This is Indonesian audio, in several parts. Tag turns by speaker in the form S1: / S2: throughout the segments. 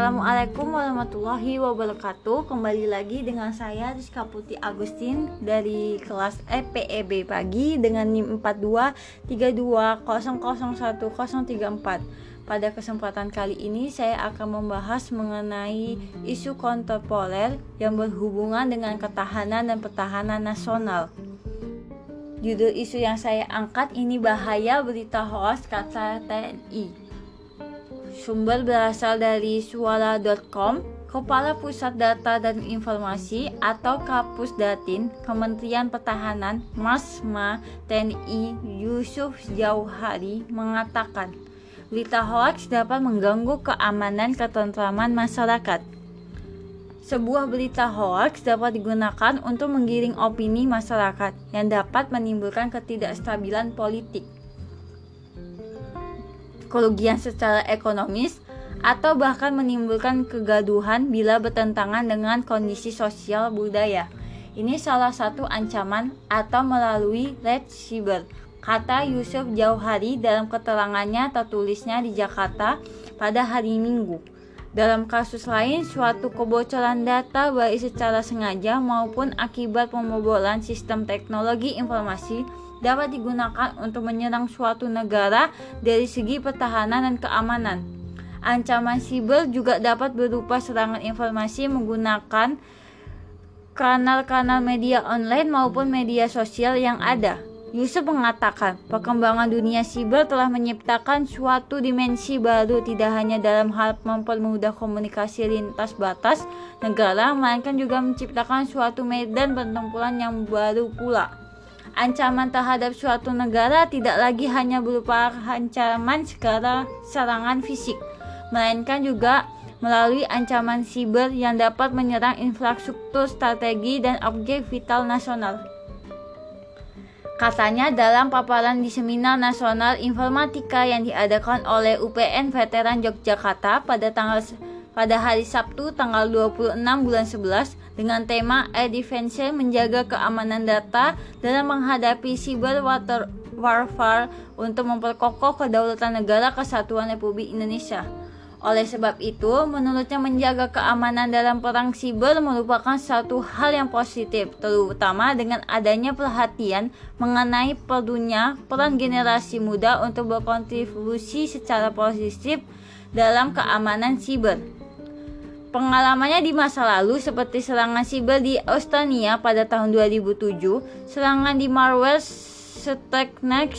S1: Assalamualaikum warahmatullahi wabarakatuh. Kembali lagi dengan saya Rizka Putih Agustin Dari kelas EPEB pagi Dengan NIM 4232001034 Pada kesempatan kali ini saya akan membahas mengenai isu kontemporer Yang berhubungan dengan ketahanan dan pertahanan nasional. Judul isu yang saya angkat ini bahaya berita hoax kata TNI Sumber berasal dari suara.com, Kepala Pusat Data dan Informasi atau Kapus Datin, Kementerian Pertahanan, Masma TNI Yusuf Jauhari mengatakan, berita hoax dapat mengganggu keamanan ketentraman masyarakat. Sebuah berita hoax dapat digunakan untuk menggiring opini masyarakat yang dapat menimbulkan ketidakstabilan politik kerugian secara ekonomis, atau bahkan menimbulkan kegaduhan bila bertentangan dengan kondisi sosial budaya. Ini salah satu ancaman atau melalui red cyber, kata Yusuf Jauhari dalam keterangannya tertulisnya di Jakarta pada hari Minggu. Dalam kasus lain, suatu kebocoran data baik secara sengaja maupun akibat pembobolan sistem teknologi informasi dapat digunakan untuk menyerang suatu negara dari segi pertahanan dan keamanan. Ancaman siber juga dapat berupa serangan informasi menggunakan kanal-kanal media online maupun media sosial yang ada. Yusuf mengatakan, perkembangan dunia siber telah menciptakan suatu dimensi baru tidak hanya dalam hal mempermudah komunikasi lintas batas negara, melainkan juga menciptakan suatu medan pertempuran yang baru pula. Ancaman terhadap suatu negara tidak lagi hanya berupa ancaman secara serangan fisik, melainkan juga melalui ancaman siber yang dapat menyerang infrastruktur strategi dan objek vital nasional. Katanya dalam paparan di Seminar Nasional Informatika yang diadakan oleh UPN Veteran Yogyakarta pada tanggal pada hari Sabtu tanggal 26 bulan 11 dengan tema Defense menjaga keamanan data dalam menghadapi cyber water warfare untuk memperkokoh kedaulatan negara kesatuan Republik Indonesia. Oleh sebab itu, menurutnya menjaga keamanan dalam perang siber merupakan satu hal yang positif, terutama dengan adanya perhatian mengenai perlunya peran generasi muda untuk berkontribusi secara positif dalam keamanan siber. Pengalamannya di masa lalu seperti serangan siber di Estonia pada tahun 2007, serangan di malware Stuxnet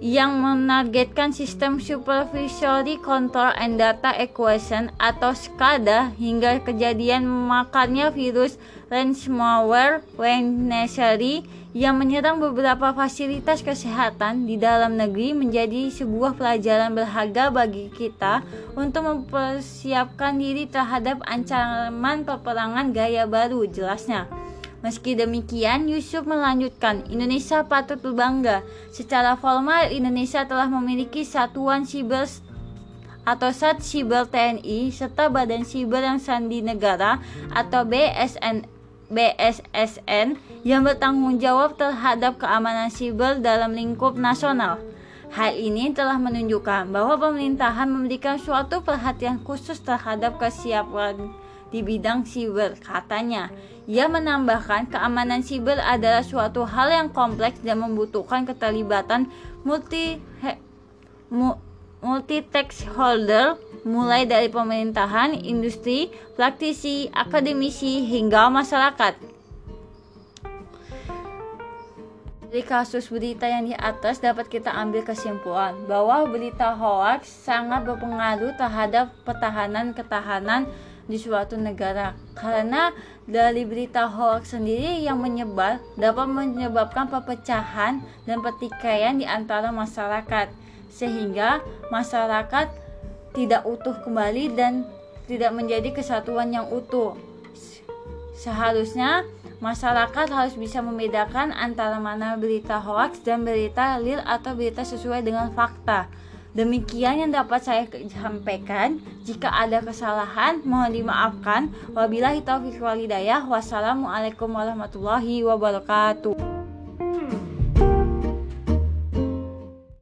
S1: yang menargetkan sistem Supervisory Control and Data Equation atau SCADA hingga kejadian makarnya virus ransomware Wednesday yang menyerang beberapa fasilitas kesehatan di dalam negeri menjadi sebuah pelajaran berharga bagi kita untuk mempersiapkan diri terhadap ancaman peperangan gaya baru jelasnya. Meski demikian, Yusuf melanjutkan, Indonesia patut berbangga. Secara formal, Indonesia telah memiliki satuan siber atau Sat Siber TNI serta Badan Siber yang Sandi Negara atau BSN BSSN yang bertanggung jawab terhadap keamanan siber dalam lingkup nasional. Hal ini telah menunjukkan bahwa pemerintahan memberikan suatu perhatian khusus terhadap kesiapan di bidang siber, katanya. Ia menambahkan keamanan siber adalah suatu hal yang kompleks dan membutuhkan keterlibatan multi multi stakeholder mulai dari pemerintahan, industri, praktisi, akademisi, hingga masyarakat. Dari kasus berita yang di atas dapat kita ambil kesimpulan bahwa berita hoax sangat berpengaruh terhadap pertahanan ketahanan di suatu negara karena dari berita hoax sendiri yang menyebar dapat menyebabkan perpecahan dan pertikaian di antara masyarakat sehingga masyarakat tidak utuh kembali dan tidak menjadi kesatuan yang utuh. Seharusnya masyarakat harus bisa membedakan antara mana berita hoax dan berita real atau berita sesuai dengan fakta. Demikian yang dapat saya sampaikan. Jika ada kesalahan, mohon dimaafkan. Wabillahi taufiq walhidayah. Wassalamualaikum warahmatullahi wabarakatuh.